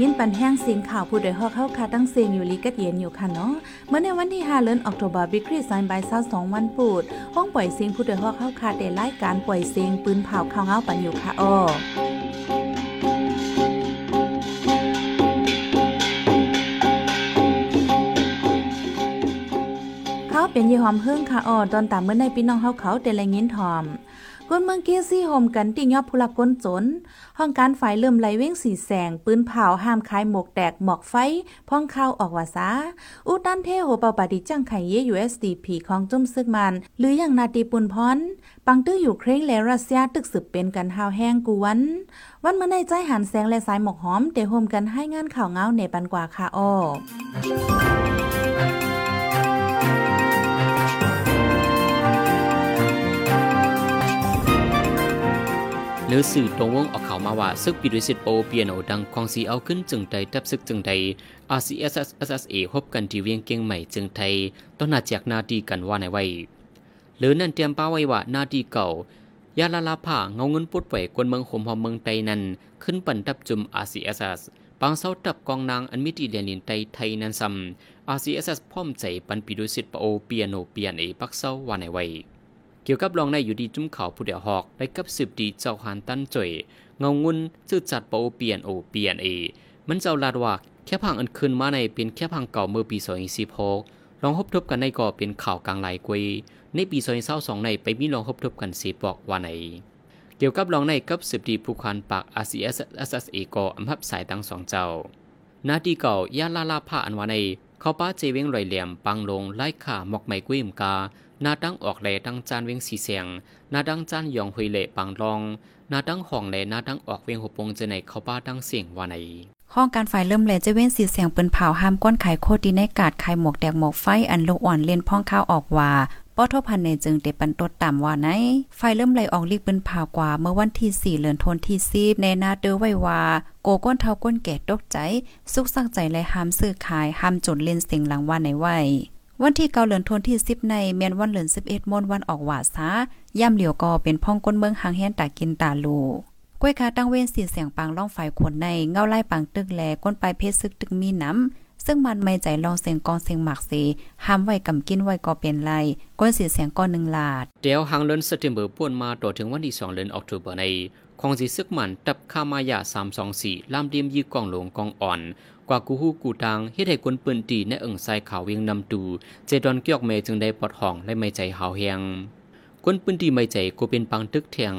ยินปันแห้งเสียงข่าวผู้โดยฮอกเข้าคาตั้งเสียงอยู่ลีกัดเย็นอยู่ค่ะเนาะเมื่อในวันที่5เดือนออกตุลาบิกรีไซน์บายซาสองวันปูดห้องปล่อยเสียงผู้โดยฮอกเข้าคาได้รายการปล่อยเสียงปืนเผาข่าวเงาปันอยู่ค่ะอ้อเขาเป็นยี่หอมเฮิ่งค่ะอ้อตอนตามเมื่อในพี่น้องเฮาเขาแต่ละยินทอม คนเมืองเกซี่โฮมกันติยอบผู้ลักคนจน ห้องการฝ่ายเริ่มไหลเว้งสีแสง ปืนเผาห้ามขายหมกแตกหมอกไฟ พ่องข้าวออกว่าซาอุตันเทโหเปาปาดิจังไข่เย USDP ของจุ่มซึกมัน หรืออย่างนาตีปุนพรปังตื้ออยู่เคร่งและรัสเซียตึกสืบเป็นกันหาวแห้งกูวัน วันเมื่อในใจหันแสงและสายหมอกหอมเตโฮมกันให้งานข่าวเงาในปันกว่าค่ะอ้อ รือสื่อตรงวงออกข่าวมาว่าซึกปิริสิตโปเปียโนดังควงสีเอาขึ้นจึงใดทับซึกจึงใด RCSS SSA พบกันที่เวียงเกียงใหม่จึงไทยต้นนาจากนาดีกันว่าในไว้หรือนั่นเตรียมป้าไว้ว่านาดีเก่ายาลาลาผ้าเงาเงินปุดไหวกวนเมืองหมหอมเมืองไตนั้นขึ้นปั่นตับจุม RCSS ปางเศร้าตับกองนางอันมิติเดียนินไตไทยนันซัม RCSS พร้อมใจปันปิดุสิตปโอเปียโนเปียนเอปักเศร้าว่าในไว้ เกี่ยวกับรองในอยู่ดีจุ้มเขาผู้เดียวหอกได้กับสืบดีเจ้าหานตั้นจ่อยเงางุนชื่อจัดปโอเปียนโอเปียนเอ มันเจ้าลาดว่าแค่พังอันคืนมาในเป็นแค่พังเก่าเมื่อปีสองสี่พกลองพบทบกันในก่อเป็นข่าวกลางหลายกวยในปีสองเศร้าสองในไปมีลองพบทบกันสีบอกว่าไหนเกี่ยวกับรองในกับสืบดีผู้คันปาก RCS SSA ก่ออำพับสายตั้งสองเจ้านาดีเก่าย่าลาลาผ้าอันวาในเขาป้าเจเวงลอยเหลี่ยมปังลงไล่ข่าหมอกไม้กุ้ยมกา นาดังออกแหลดังจานเวียงสีเสียงนาดังจานยองหุยเลปังรองนาดังห้องแหลนาดังออกเวียงหบปงจะในเขาป้าดังเสียงว่าในห้องการไฟเริ่มแลจะเว้นสีเสียงเปิ้นเผาห้ามก้นไขโคดีในกาดไขหมวกแดงหมวกไฟอันลูกอ่อนเล่นพ่องข้าวออกว่าป้อทพันในจึงเตปันตดต่ำว่าไหน ไฟเริ่มไหลออกลีกเปิ้นเผากว่าเมื่อวันที่ 4เดือนธันวาคมในนาเดอไว้ว่า โกก้นเท่าก้นแก่ตกใจ สุกสักใจและห้ามซื้อขายห้ามจนเล่นเสียงหลังว่าในไว้ วันที่เกาเหลือนทนที่สิบในเมียนวันเหลือนสิบเอ็ดมนวันออกหวาซาย่ำเหลียวก็เป็นพ่องก้นเมืองหางแฮนตากินตาลูก้วยคาตั้งเว้นสีเสียงปังล่องไฟขนในเงาไล่ปังตึกแลก้นปลายเพชรซึกตึกมีน้ำซึ่งมันไม่ใจลองเสียงกองเสียงหมักสีห้ามไว้กำกินไว้ก็เป็นไรก้นสีเสียงก้อนหนึ่งลาด เดี๋ยวหางเลินสเตมเบอร์ป่วนมาต่อถึงวันที่สองเดือนออกตุลาในคองสีซึกมันตับคามายาสามสองสี่ลามเดียมยีกองหลวงกองอ่อน กว่ากูฮู้กูทางเฮ็ดให้คนปืนตีในเอิงใส่ขาวเวียงนำตูเจดอนเกียกเมจึงได้ปลดห้องและไม่ใจหาวแหงคนปืนตีไม่ใจกูเป็นปังตึกเทียง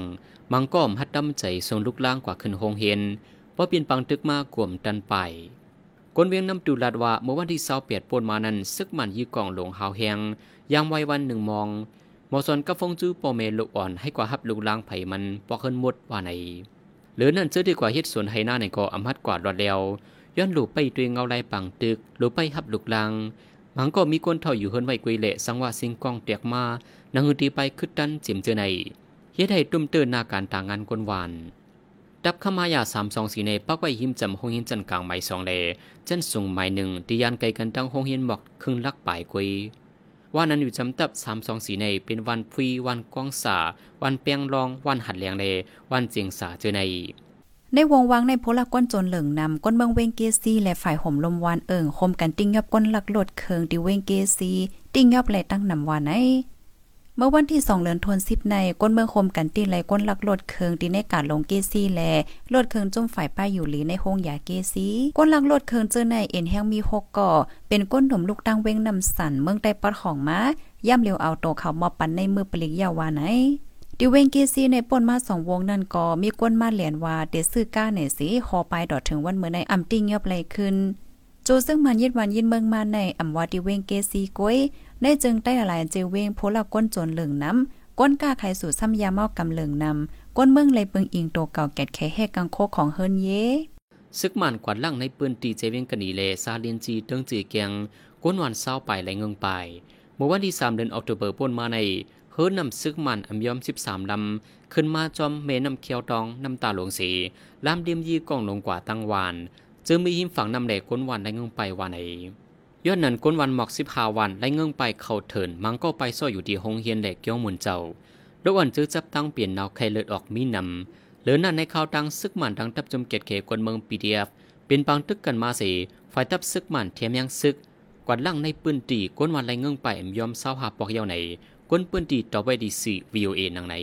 มังก้อมฮัดดำใจทรงลุกล่างกว่าขึ้นหงเห็นเพราะเป็นปังตึกมากกวมตันไปคนเวียงนำตูลาดว่าเมื่อวันที่เศร้าเปียดปนมานั้นซึกมันยีกองหลงหาวแหงยามไว้วันหนึ่งมองหมอสอนกับฟงจูปอเมลุกอ่อนให้กว่าฮับลุกล่างไผ่มันปอกขึ้นหมดว่าไหนหรือนั่นเจอดีกว่าเฮ็ดสวนไฮหน้าในกออำฮัดกว่าดรอดแล้ว ย้อนหลูไปตัวเงาลายปังตึกหลูไปหับลูกลังมันก็มีคนเท่าอยู่เฮินไว้กุยเละสังว่าสิงกองเตียกมานังหืดีไปคึดดันจิมเจอในเฮ็ดให้ตุ้มเตือนนาการต่างงานกวนวานดับขมายาสามสองสีในปักไว้หิมจำหงหินจันกลางไม้สองเลจันสูงไม้หนึ่งตียานไกลกันตั้งหงหินหมอกครึ่งลักปลายกุยว่านั้นอยู่จำตับสามสองสีในเป็นวันพุยวันกองสาวันเปียงรองวันหัดเลียงเลวันเจียงสาเจอใน ในวงวังในโพลก้นจนเหลิงนำก้นเมืองเวงเกซีและฝ่ายห่มลมวานเอิงคมกันติ้งยับก้นหลักโลดเคิงดิเวงเกซีติ้งยับไหลตั้งนำวานไหนเมื่อวันที่สองเดือนธันวาคมในก้นเมืองคมกันตีไหลก้นหลักลดเคิงดีในการลงเกซีแลโลดเคิงจุ่มฝ่ายป้ายอยู่หลีในห้องยาเกซีก้นหลักลดเคิงเจอในเอ็นแห้งมีหกก่อเป็นก้นหนุ่มลูกตั้งเว้งนำสันเมืองใต้ปัดของมาย่ำเร็วเอาโตเขามอปันในมือปลิกยาวาไหน ดิเวงกีซีในป่นมาสองวงนั่นก็มีก้นมาเหรียญว่าเดซื้อก้าเนี่ยสิคอไปดอดถึงวันเมื่อในอำติ้งยบเลยขึ้นจูซึ่งมันยิดวันยินเมืองมาในอำว่าดิเวงเกซีก้อยได้จึงได้หลายเจเวงโพละก้นจนเหลืองน้ำก้นก้าไขสู่ซ้ำยาเมากำเหลืองนำก้นเมืองเลยเปิงอิงโตเก่าแกดแค่แหกกังโคของเฮินเยซึกมันกวาดล่างในปืนตีเจเวงกันนีเลซาเลียนจีเติงจีเกียงก้นวันเศร้าไปและเงิงไปเมื่อวันที่3เดือนออกตุเบอร์ป่นมาใน เฮิรนำซึกมันอำยอมสิบสามลำ ขึ้นมาจอมเมนำเคียวตองน้ำตาหลวงสีลามเดียมยีกองลงกว่าตั้งวานจึงมีหิมฝังนำแหลกก้นวันได้เงิงไปวันไหนย้อนนั้นก้นวันหมอกสิบหาวันได้เงิงไปเข่าเถินมังก็ไปซ่ออยู่ที่หงเฮียนแหลกเกี้ยวมุนเจ้าดวันจื้อจับตั้งเปลี่ยนนาวไข่เลือดออกมีนำเหรือนั่นในข่าวดังซึกมันดังทับจมเกตเขกวนเมือง PDF เป็นปังตึกกันมาสิฝ่ายทับซึกมันเทียมยังซึกกวาดล่างในปืนตีก้นวันไรเงื่งไปยอมเศร้าหาปอกเยาใน ก้นปืนตีต่อไปดีสี่ VOA นังใน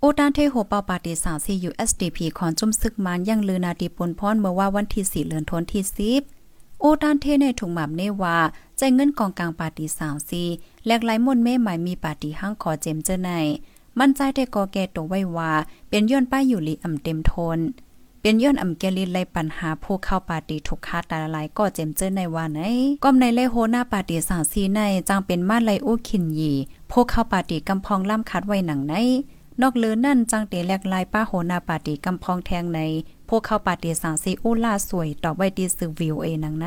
โอตานเทโฮเปาปาติสาวซี USDP คอนจุมซึกมันยังลือนาดีปนพรเมื่อว่าวันที่สี่เลือนทนที่สิบโอตานเทในถุงหมามเนว่าใจเงินกองกลางปาติสาวซีแหลกไหลมนเม่หมายมีปาติห้างขอเจมเจอในมั่นใจแต่กอแก่ตัวไว้ว่าเป็นย้อนป้ายอยู่ลีอ่ำเต็มทน เป็นย้อนอ่ำแกลินไลปัญหาผู้เข้าปาติทุกคาตาลายก็เจมเจอในว่าไหนก้มในเลโฮหน้าปาติสาวซีในจังเป็นมาไลอู้ขินยี ผู้เข้าปาติกำพองล่ำคัดไว้หนังในนอกเลือนั่นจังเตแลกลายป้าโหนาปาติกำพองแทงใน พวกเข้าปาติสางซีอุล่าสวยต่อไว้ดีสือวิวเอหนังไหน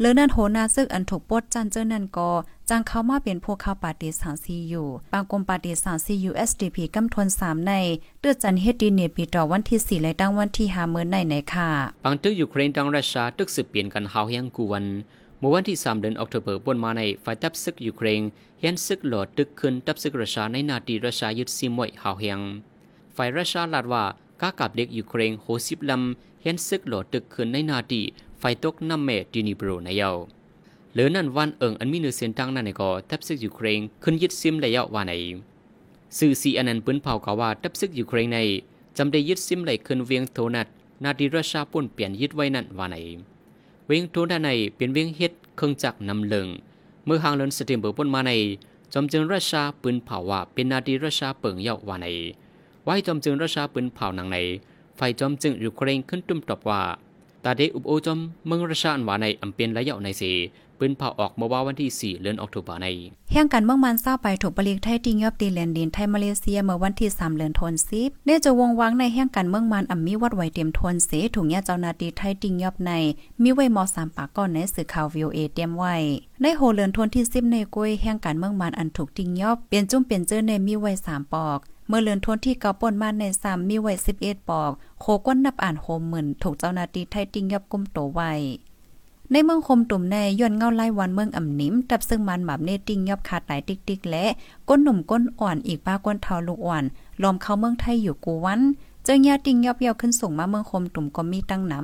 เลือนั่นโหนาซึกอันถูกปดจันเจอนั่นก็จังเข้ามาเป็นพวกเข้าปาติสางซีอยู่ปางกรมปาติสางซียูเอสดีพีกำทนสามในเตือจันเฮดดีเนปีต่อวันที่สี่และตั้งวันที่หาเมื่อในในค่ะบางตึกยูเครนดังรัสเซียตึกสืบเปลี่ยนกันเฮาเฮียงกูวัน มื่อวันที่ 3 เดือนออกตุเบอร์บนมาในฝ่ายทัพซึกยูเครนเห็นซึกหลอดตึกขึ้นทัพซึกรัสเซียในนาทีรัสเซียยึดซิมว้หาวเฮียงฝ่ายรัสเซียลาดว่ากากับเด็กยูเครนโหสิบลำเห็นซึกหลอดตึกขึ้นในนาทีฝ่ายตกน้ำเมดินิโบรในเยาเหลือนั่นวันเอิงอันมีเนื้อเสียงตั้งนั่นในก็ทัพซึกยูเครนขึ้นยึดซิมระยะว่าในสื่อซีอันนั้นปืนเผากาว่าทัพซึกยูเครนในจำได้ยึดซิมไหลขึ้นเวียงโทนัดนาทีรัสเซียปุ่นเปลี่ยนยึดไว้นั่นว่าใน วิ่งโทนัดในเป็นวิ่งเฮ็ดเครื่องจักรนำเลิงเมื่อหางเลินสเตมเบอร์ปนมาในจอมจึงราชาปืนเผาว่าเป็นนาดีราชาเปิงเยาว่าในไว้จอมจึงราชาปืนเผาหนังในไฟจอมจึงยูเครนขึ้นตุ้มตอบว่าตาเดอุบโอจอมเมืองราชาอันว่าในอำเป็นระยาในสี ปืนเผาออกเมื่อว่าวันที่ 4 เดือนออกตุลาในแห่งกันเมืองมันเศร้าไปถูกปลีกไทยติงยอบตีแลนดินไทยมาเลเซียเมื่อวันที่ 3 เดือนธันวาคมเนจะวงวางในแห่งกันเมืองมันอ่ำมีวัดไว้เตรียมทนเสถุงยาเจ้านาตีไทยติงยอบใน มีไว้มอ3ปากก้อนในสื่อข่าว VOA เตรียมไว้ในโหเลือนทนที่10ในกล้วยแห่งกันเมืองมันอันถูกติงยอบเปลี่ยนจุ้มเปลี่ยนเจอในมีไว้3ปอกเมื่อเลือนทนที่เกาป่นมาในซ้ำมีไว้11ปอก โคก้นนับอ่านโฮมหมื่นถูกเจ้านาตีไทยติงยอบกุมโตไว้ ในเมืองคมตุ่มในย้อนเงาไล่วันเมืองอ่ำนิมตับซึ่งมันหมาบเนติ้งยอบขาดหลายติ๊กๆและก้นหนุ่มก้นอ่อนอีกป้าก้นเทาลูกอ่อนลอมเข้าเมืองไทยอยู่กูวันเจ้าญาติงยอบเยาขึ้นส่งมาเมืองคมตุ่มก็มีตั้งน้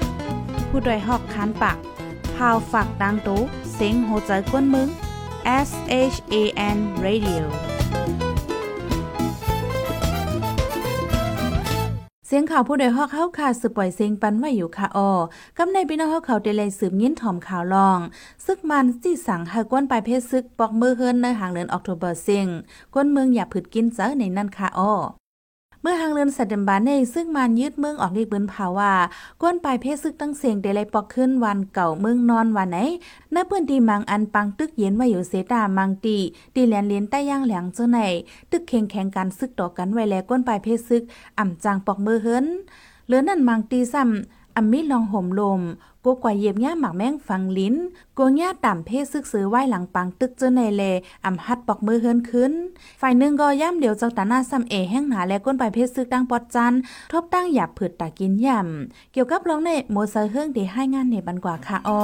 ำผู้ดยหอกคานปากพาวฝากดังตู้เซ็งโหใจก้นมึง S H A N Radio เสียงข่าวผู้ใดฮอกเข้าค่ะสืบปล่อยเสียงปันไว้อยู่ค่ะออกำในพี่น้องเฮาเขาได้เลยสืบยินถ่อมข่าวลอง ซึกมันที่สั่งให้กวนไปเพศซึกปอกมือเฮิรนในหางเดือนออกโทเบอร์เซิงกวนเมืองอย่าผึดกินเจอในนั่นค่ะออ เมื่อทางเรือนสัตว์บานในซึ่งมันยืดเมืองออกเรียกเบิ้นภาว่าก้นปลายเพศซึกตั้งเสียงเดลัยปอกขึ้นวันเก่าเมืองนอนวันไหนณเปื้นดีมังอันปังตึกเย็นไว้อยู่เสตามังตีตีแลนเลียนใต้ย่างแหลงเจ้าไหนตึกเข่งแข่งกันซึกต่อกันไว้แล้วก้นปลายเพศซึกอ่ำจางปอกมือเฮิรนเหลือนั่นมังตีซ้ำ อัมมีลองห่มลมกกว่าเย็บย่าหมักแมงฟังลิ้นโกย่าต่ำเพศซึกซื้อไหวหลังปังตึกเจอในเลอำฮัดปอกมือเฮินขึ้น ฝ่ายหนึ่งก็ย่ำเดียวเจ้าตาหน้าซ้ำเอแห้งหนาและก้นไปเพศซึกตั้งปอดจันทบตั้งหยับผืดตากินย่ำเกี่ยวกับร้องในโมเซอร์เฮิงที่ให้งานในบันกว่าค่ะอ้อ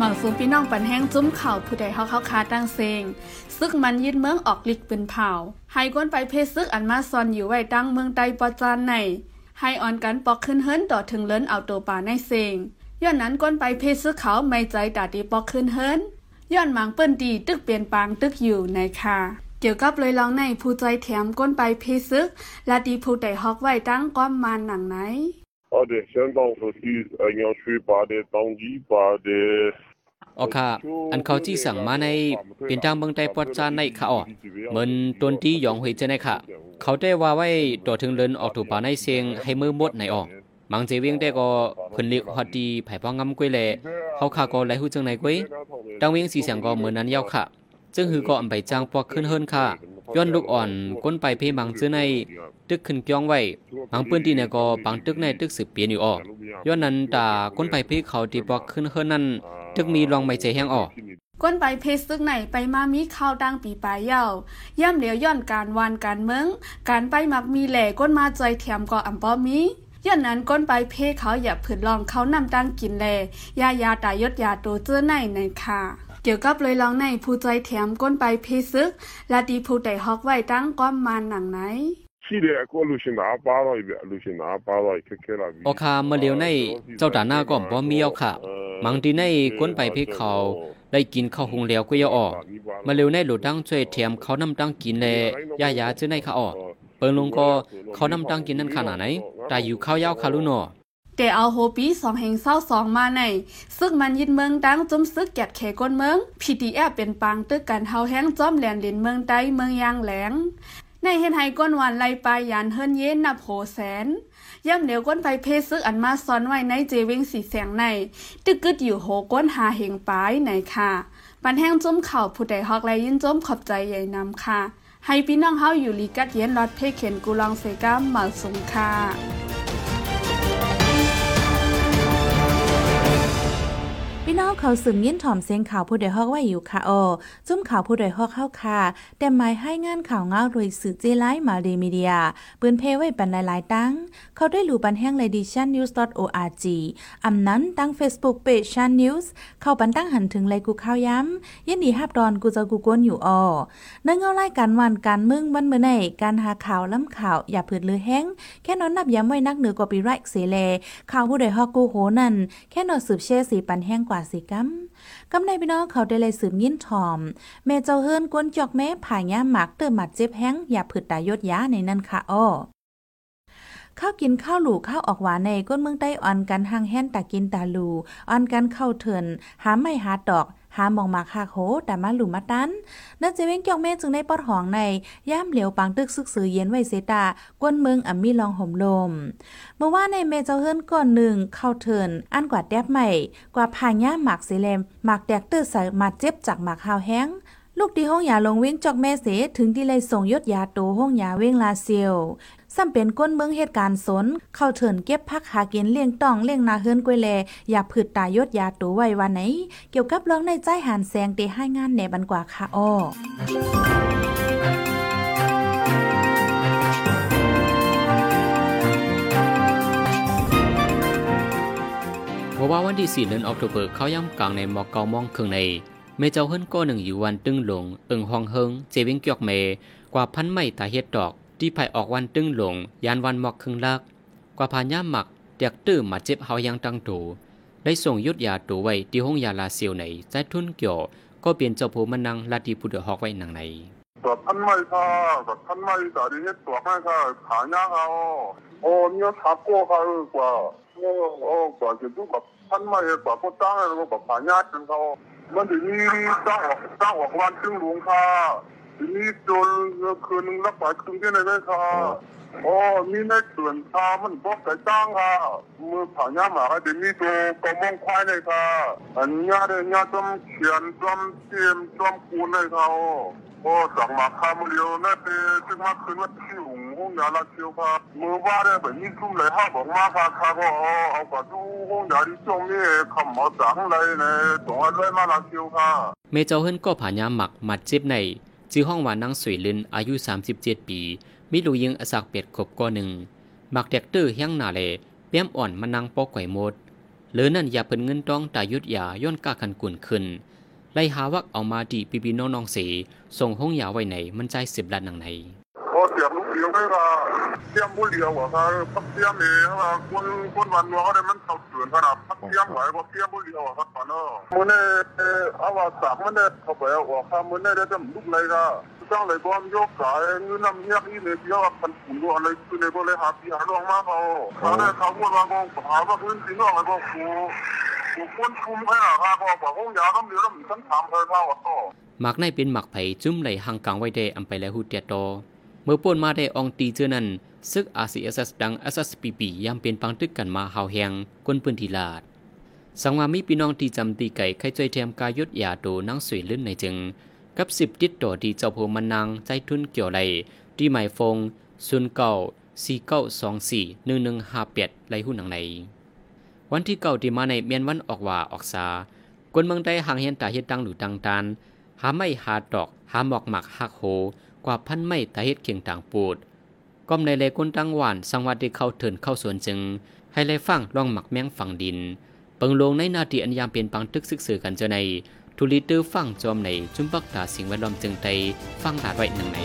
หมังสูงพี่น้องปันแห้งจุ้มเข่าผู้ใดเฮาเข้าคาตั้งเซงซึกมันยึดเมืองออกลิกเป็นเผาให้ก้นไปเพศซึกอันมาซอนอยู่ไว้ตั้งเมืองใดปอจานในให้อ่อนกันปอกขึ้นเฮิรนต่อถึงเลินเอาตัวป่าในเซงย้อนนั้นก้นไปเพศซึกเขาไม่ใจตาดีปอกขึ้นเฮิรนย้อนหมังเปิ้นดีตึกเปลี่ยนปางตึกอยู่ในค่ะเกี่ยวกับเลยลองในผู้ใจแถมก้นไปเพศซึกและดีผู้ใดฮอกไว้ตั้งก้อมมานหนังไหน好的，香港和地呃要去把的当地把的 ออค่ะอันเขาที่สั่งมาในเป็นทางเมืองใต้ปอดจานในค่ะอ๋อเหมือนต้นที่ยองหวยเจในค่ะ เขาได้ว่าไว้ต่อถึงเลินออกถูกป่าในเสียงให้มือมดในออกมังเจวียงได้ก็เพิ่นเลีกฮอดดีไผพองำกวยแลเขาค่ะก็ไหลหูจังในกวยดังวียงสีเสียงก็เหมือนนั้นยาวค่ะจึงคือก็อำไปจางปอกขึ้นเฮิรนค่ะย้อนลูกอ่อนก้นไปเพบังซื้อในตึกขึ้นเกียงไว้บางปืนที่เนี่ยก็บางตึกในตึกสืบเปลี่ยนอยู่ออกย้อนนั้นตาก้นไปเพเขาที่ปอกขึ้นเฮินนั้น ทึกมีลองไม่ใจแห้งออกก้นไปเพศซึกไหนไปมามีข้าวดังปีปลายเย้าย่ำเหลียวย่อนการวานการเมือง การไปมักมีแหล่ก้นมาใจแถมก็อำป้อมีย้อนนั้นก้นไปเพเขาอย่าผืดลองเขานำตั้งกินแลยายาตายดยาโตเจื้อในในค่ะเกี่ยวกับเลยลองในผู้ใจแถมก้นไปเพซึกและดีผู้ใดฮอกไว้ตั้งก้อมมานหนังไหน ရှိတယ်အခုလူရှင်တာပါတော့ပြီလူရှင်တာပါတော့ခက်ခဲလာပြီ โอคามาเลียวในเจ้าดาหน้าก็บ่มีเอาค่ะ มังดีในก้นไปเพเขาได้กินข้าวหุงแล้วก็ยาออกมาเลียวในหลุดดังช่วยแถมเขานำตั้งกินแลยายาเจื้อในค่ะออกเปิงลงก็เขานำตั้งกินนั่นขนาดไหนแต่อยู่ข้าวยาวคารุนอ แต่เอาโฮปีสองแห่งเศร้าสองมาใน ซึ่งมันยินเมืองดังจุมซึกแกดเขก้นเมือง PDF เป็นปางตึกกันเฮาแห้งจอมแหลนลินเมืองใต้เมืองยางแหลง ในเฮ็ดให้ก้นหวานไล่ปลายยานเฮิรนเย็นนับโหแสนย่ำเหลียวก้นไปเพศซึกอันมาซ้อนไว้ในเจวิงสีแสงใน ตึกกึดอยู่โหก้นหาเหงปลายไหนค่ะปันแห้งจุ้มเข่าผู้ใดฮอกและยินจุ้มขอบใจใหญ่นำค่ะ ให้พี่น้องเฮาอยู่ลีกัดเย็นรอดเพเข็นกูลองเซกามมาสุงค่ะ เขาสืบยินถ่อมเสียงข่าวผู้ใดฮอกไว้อยู่ค่ะออจุ้มข่าวผู้ใดฮอกเข้าค่ะ แต่หมายให้งานข่าวเงาโดยสื่อเจไลมาเดมีเดียปืนเพไว้ปันหลายๆตั้ง เขาได้หลู่ปันแห้งเลดิชันนิวส์ .org อำนั้นตั้ง Facebook Page ชันนิวส์เข้าปันตั้งหันถึงเลยกูข้าวย้ำยินดีฮับดอนกูจะกูกวนอยู่ออเนื่องเอาไล่การวันการมึงวันเมื่อไหนการหาข่าวล้ำข่าวอย่าผืดลือแห้งแค่นอนนับย้ำไว้นักเหนือกว่าปีไรเสเลข่าวผู้ใดฮอกกูโหนั่นแค่นอนสืบเชื่อสีปันแห้งกว่าสีกัมกำในพี่น้องเขาได้เลยสืบยินทอม แม่เจ้าเฮิรนกวนจอกแม่ผ่ายาหมักเติมหมัดเจ็บแห้งอย่าผืดตายดยาในนั่นค่ะอ้อข้าวกินข้าวหลูข้าวออกหวานในก้นเมืองใต้อ่อนกันหางแห้นตากินตาลูอ่อนกันเข้าเถินหาไม่หาดอก หามองมาคาโคแต่มาหลุมมาตันนั่นจะเว้งเกี่ยวแม่จึงได้ปอดหองในย่ามเหลียวปังตึกซึกสือเย็นไว้เสตากวนเมืองอ่ำมีลองห่มลม เมื่อว่าในเมเจ้าเฮิรนก่อนหนึ่งเข้าเถินอันกว่าแดบใหม่กว่าพาย่าหมากสีเลมหมากแดกตื้อใส่มาเจ็บจากหมากข้าวแห้งลูกที่ห้องยาลงเว้งจอกแม่เสถึงที่เลยส่งยศยาโตห้องยาเว้งลาเซียว ซ้ำเป็นก้นเมืองเหตุการณ์สน เข้าเถินเก็บพักหากินเลี้ยงต้องเลี้ยงนาเฮิรนกวยแล อย่าผืดตายศยาโตไว้วันไหน เกี่ยวกับเรื่องในใจหันแสงเตให้งานแหนบันกว่าค่ะอ้อเพราว่าวันที่4เดือนออกตุเบอร์เขาย่ำกลางในหมอกเกามองเครึ่งใน เมเจ้าเฮิรนก็หนึ่งอยู่วันตึงหลง เอิงฮองเฮิง เจวิงเกียกเม กว่าพันไม่ตาเฮ็ดดอก ที่ไผออกวันตึงหลงยานวันหมอกครึ่งลัก กว่าพาย่าหมักเตียกตื้อมาเจ็บเฮายังตั้งตูได้ส่งยุดยาตัวไว้ที่ห้องยาลาเซียวในใจทุนเกี่ยวก็เปลี่ยนเจ้าผู้มันนังลาดีผู้เดือฮอกไว้หนังในก็พันไม่ค่ะก็พันไม่แต่ดีเฮ็ดตัวให้ค่ะขายาเขาโอ้เนี่ยทักโก้เขากว่าโอ้โอ้กว่าจะดูกับพันไม่กว่าก็ตั้งแล้วก็ขายาจังเขามันถึงนี้ตั้งออกตั้งออกวันจึงหลวงค่ะ ทีนี้จนคืนนึงรับสายคืนที่ไหนได้ค่ะโอ้มีในเตือนชามันบอกใส่ตั้งค่ะมือผ่านยาหมาเดี๋ยวมีตัวกระมองควายเลยค่ะอันนี้เดี๋ยวนี้จอมเขียนจอมเทียมจอมคูนเลยค่ะโอ้สั่งมาค่ามเลียวนั่นเองจึงมาคืนว่าที่หุงห้องยาลาเชียวค่ะมือว่าได้แบบนี้ทุ่มเลยห้าบอกมาค่ะค่ะก็เอาเอากว่าดูห้องยาที่จงนี่คำมอสั่งเลยเนี่ยสองอันเลยมาลาเชียวค่ะเมเจ้าเฮิรนก็ผ่านยามหมักมัดจ็บใน จื้อห้องว่านางสวยลินอายุ 37 ปี มีลูกยิงอสักเป็ดขบก้อหนึ่งหมักแดกเตอร์เฮียงหนาเลเปี้ยมอ่อนมานั่งปอกไก่หมดหรือนั่นอย่าเพิ่นเงินต้องตายุดยาย้อนกล้าคันกุนขึ้น ไล่หาวักเอามาดีปีปีน้องน้องเสส่งห้องยาไว้ไหนมันใจสิบล้านหนังไหนพอเสียบลูกเดียวได้ค่ะ เสียบบุเดียวอะค่ะพักเสียบเองค่ะคนคนวันวัวก็ได้มันเขาเตือนขนาดพักเสียบไหวก็เสียบบุเดียวอะครับตอนนั้นมันเนี่ยเอาว่าสามมันเนี่ยเขาไปเอาค่ะมันเนี่ยได้จะลูกเลยค่ะจ้างเลยก็มีโอกาสเงินน้ำเงี้ยนี่เนี่ยเดียวมันปุ๋ยอะไรคือเนี่ยก็เลยหาปีหาลงมาเขาเขาได้เขาพูดว่าก็หาว่าพื้นที่นอกอะไรก็กูกูคนคุมให้อะค่ะก็บอกห้องยาก็มีแล้วมีชั้นถามเพิ่นว่าว่าก็หมักในเป็นหมักไผ่จุ้มไหลหังกลางไว้ได้อำไปแล้วหูเตียโต เมื่อป่วนมาได้อองตีเจอนั้นซึก RCSS ดัง SSPP ยามเป็นปังตึกกันมาหาวแหงก้นปืนทีลาด สังวามีพี่น้องที่จำตีไก่ใครใจแถมกายยศยาโตนั่งสวยลื่นในจึง กับสิบติดต่อที่เจ้าโพมันนางใจทุนเกี่ยวไหลที่หมายฟงศูนย์เก้าสี่เก้าสองสี่หนึ่งหนึ่งห้าแปดไหลหุ้นหนังในวันที่เก่าที่มาในเมียนวันออกว่าออกซากวนเมืองได้ห่างเห็นตาเฮ็ดดังหรือดังตานหาไม่หาดอก หาหมอกหมักหักโห กว่าพันไม่ตาเฮ็ดเคียงต่างปูดก้มในเลก้นตั้งหวานสังวัดที่เข้าเถินเข้าสวนจึง ให้เลยฟังลองหมักแมงฝังดิน เปิงลงในนาทีอันยามเปลี่ยนปังตึกซึกสื่อกันเจอใน ทุลิเตอร์ฟังจอมในจุมปักตาสิ่งแวดล้อมจึงไตฟังดาดไว้หนังใน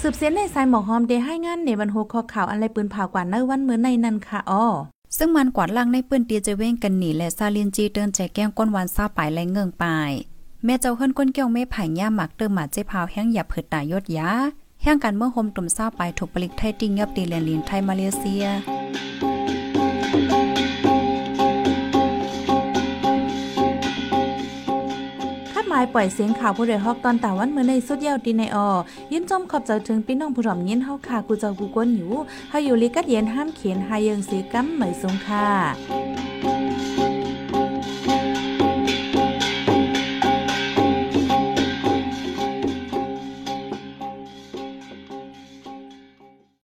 สืบเสียนในสายหมอกหอมเดให้งานในบรรโหคอข่าวอะไรปืนเผากว่าเนื้อวันเมื่อในนั้นค่ะอ้อ ซึ่งมันกวาดล่างในปืนเตียจะเว้งกันหนีและซาลินจีเดินใจแก้งก้นวันซาปลายและเงิงปลายแม่เจ้าเฮิรนก้นเกี้ยวไม่ไผ่ย่าหมักเติมหมาเจ้พาวแห้งหยับเผิดตายยดยาแห้งกันเมื่อโฮมตุ่มซาปลายถูกปลิกไทยติงยับตีแลนลินไทยมาเลเซีย ปล่อยเสียงข่าวผู้ใดฮอกตอนตาวันเมื่อในสุดเยาวดีในออยินจมขอบใจถึงพี่น้องผู้ร่อมยินเฮาค่ะกูเจ้ากูกวนอยู่เฮาอยู่ลิกัดเย็นห้ามเขียนหาเยิงสีกัมเหมยสงค่ะ